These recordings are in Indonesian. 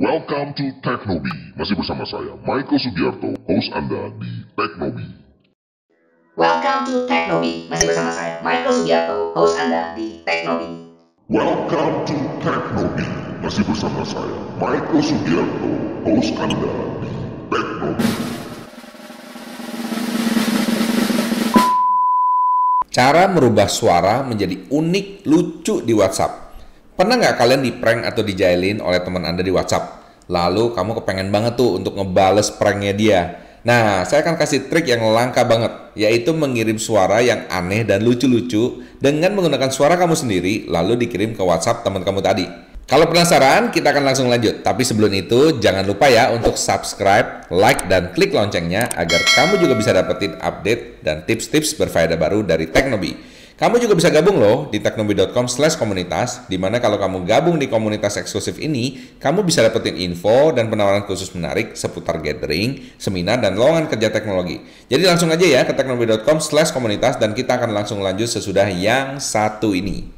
Welcome to Teknobi. Masih bersama saya, Michael Sugiarto, host Anda di Teknobi. Welcome to Teknobi. Masih bersama saya, Michael Sugiarto, host Anda di Teknobi. Welcome to Teknobi. Masih bersama saya, Michael Sugiarto, host Anda di Teknobi. Cara merubah suara menjadi unik, lucu di WhatsApp. Pernah nggak kalian di prank atau dijailin oleh teman Anda di WhatsApp? Lalu kamu kepengen banget tuh untuk ngebales pranknya dia. Nah, saya akan kasih trik yang langka banget, yaitu mengirim suara yang aneh dan lucu-lucu dengan menggunakan suara kamu sendiri, lalu dikirim ke WhatsApp teman kamu tadi. Kalau penasaran, kita akan langsung lanjut. Tapi sebelum itu, jangan lupa ya untuk subscribe, like, dan klik loncengnya agar kamu juga bisa dapetin update dan tips-tips berfaedah baru dari Teknobi. Kamu juga bisa gabung loh di teknobi.com slash komunitas, di mana kalau kamu gabung di komunitas eksklusif ini, kamu bisa dapetin info dan penawaran khusus menarik seputar gathering, seminar, dan lowongan kerja teknologi. Jadi langsung aja ya ke teknobi.com slash komunitas, dan kita akan langsung lanjut sesudah yang satu ini.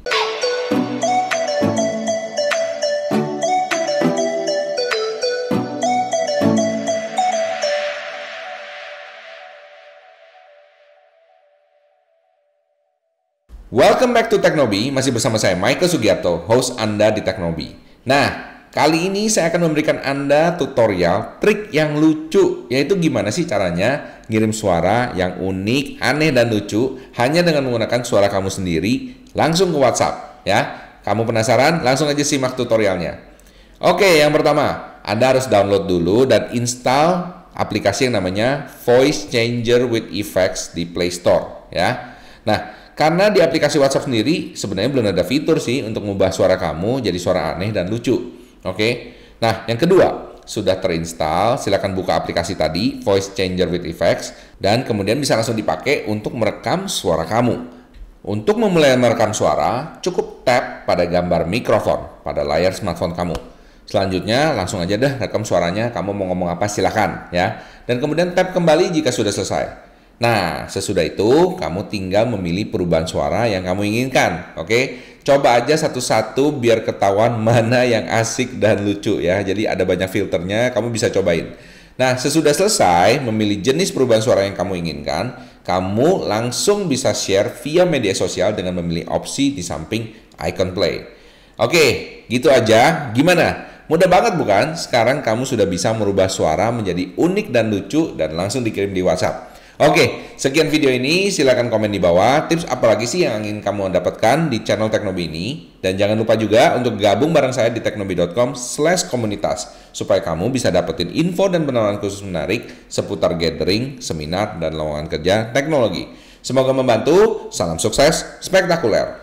Welcome back to Teknobi, masih bersama saya Michael Sugiarto, host Anda di Teknobi. Nah, kali ini saya akan memberikan Anda tutorial trik yang lucu, yaitu gimana sih caranya ngirim suara yang unik, aneh, dan lucu hanya dengan menggunakan suara kamu sendiri langsung ke WhatsApp. Ya, kamu penasaran? Langsung aja simak tutorialnya. Oke, yang pertama, Anda harus download dulu dan install aplikasi yang namanya Voice Changer with Effects di Play Store. Ya, nah karena di aplikasi WhatsApp sendiri sebenarnya belum ada fitur sih untuk mengubah suara kamu jadi suara aneh dan lucu. Oke. Nah, yang kedua, sudah terinstall, silakan buka aplikasi tadi Voice Changer with Effects dan kemudian bisa langsung dipakai untuk merekam suara kamu. Untuk memulai merekam suara, cukup tap pada gambar mikrofon pada layar smartphone kamu. Selanjutnya langsung aja deh rekam suaranya, kamu mau ngomong apa silakan ya. Dan kemudian tap kembali jika sudah selesai. Nah, sesudah itu kamu tinggal memilih perubahan suara yang kamu inginkan. Oke, coba aja satu-satu biar ketahuan mana yang asik dan lucu ya. Jadi ada banyak filternya, kamu bisa cobain. Nah, sesudah selesai memilih jenis perubahan suara yang kamu inginkan, kamu langsung bisa share via media sosial dengan memilih opsi di samping icon play. Oke, gitu aja. Gimana? Mudah banget bukan? Sekarang kamu sudah bisa merubah suara menjadi unik dan lucu dan langsung dikirim di WhatsApp. Oke, sekian video ini. Silahkan komen di bawah. Tips apa lagi sih yang ingin kamu dapatkan di channel Teknobi ini? Dan jangan lupa juga untuk gabung bareng saya di teknobi.com slash komunitas. Supaya kamu bisa dapetin info dan penawaran khusus menarik seputar gathering, seminar, dan lowongan kerja teknologi. Semoga membantu. Salam sukses, spektakuler.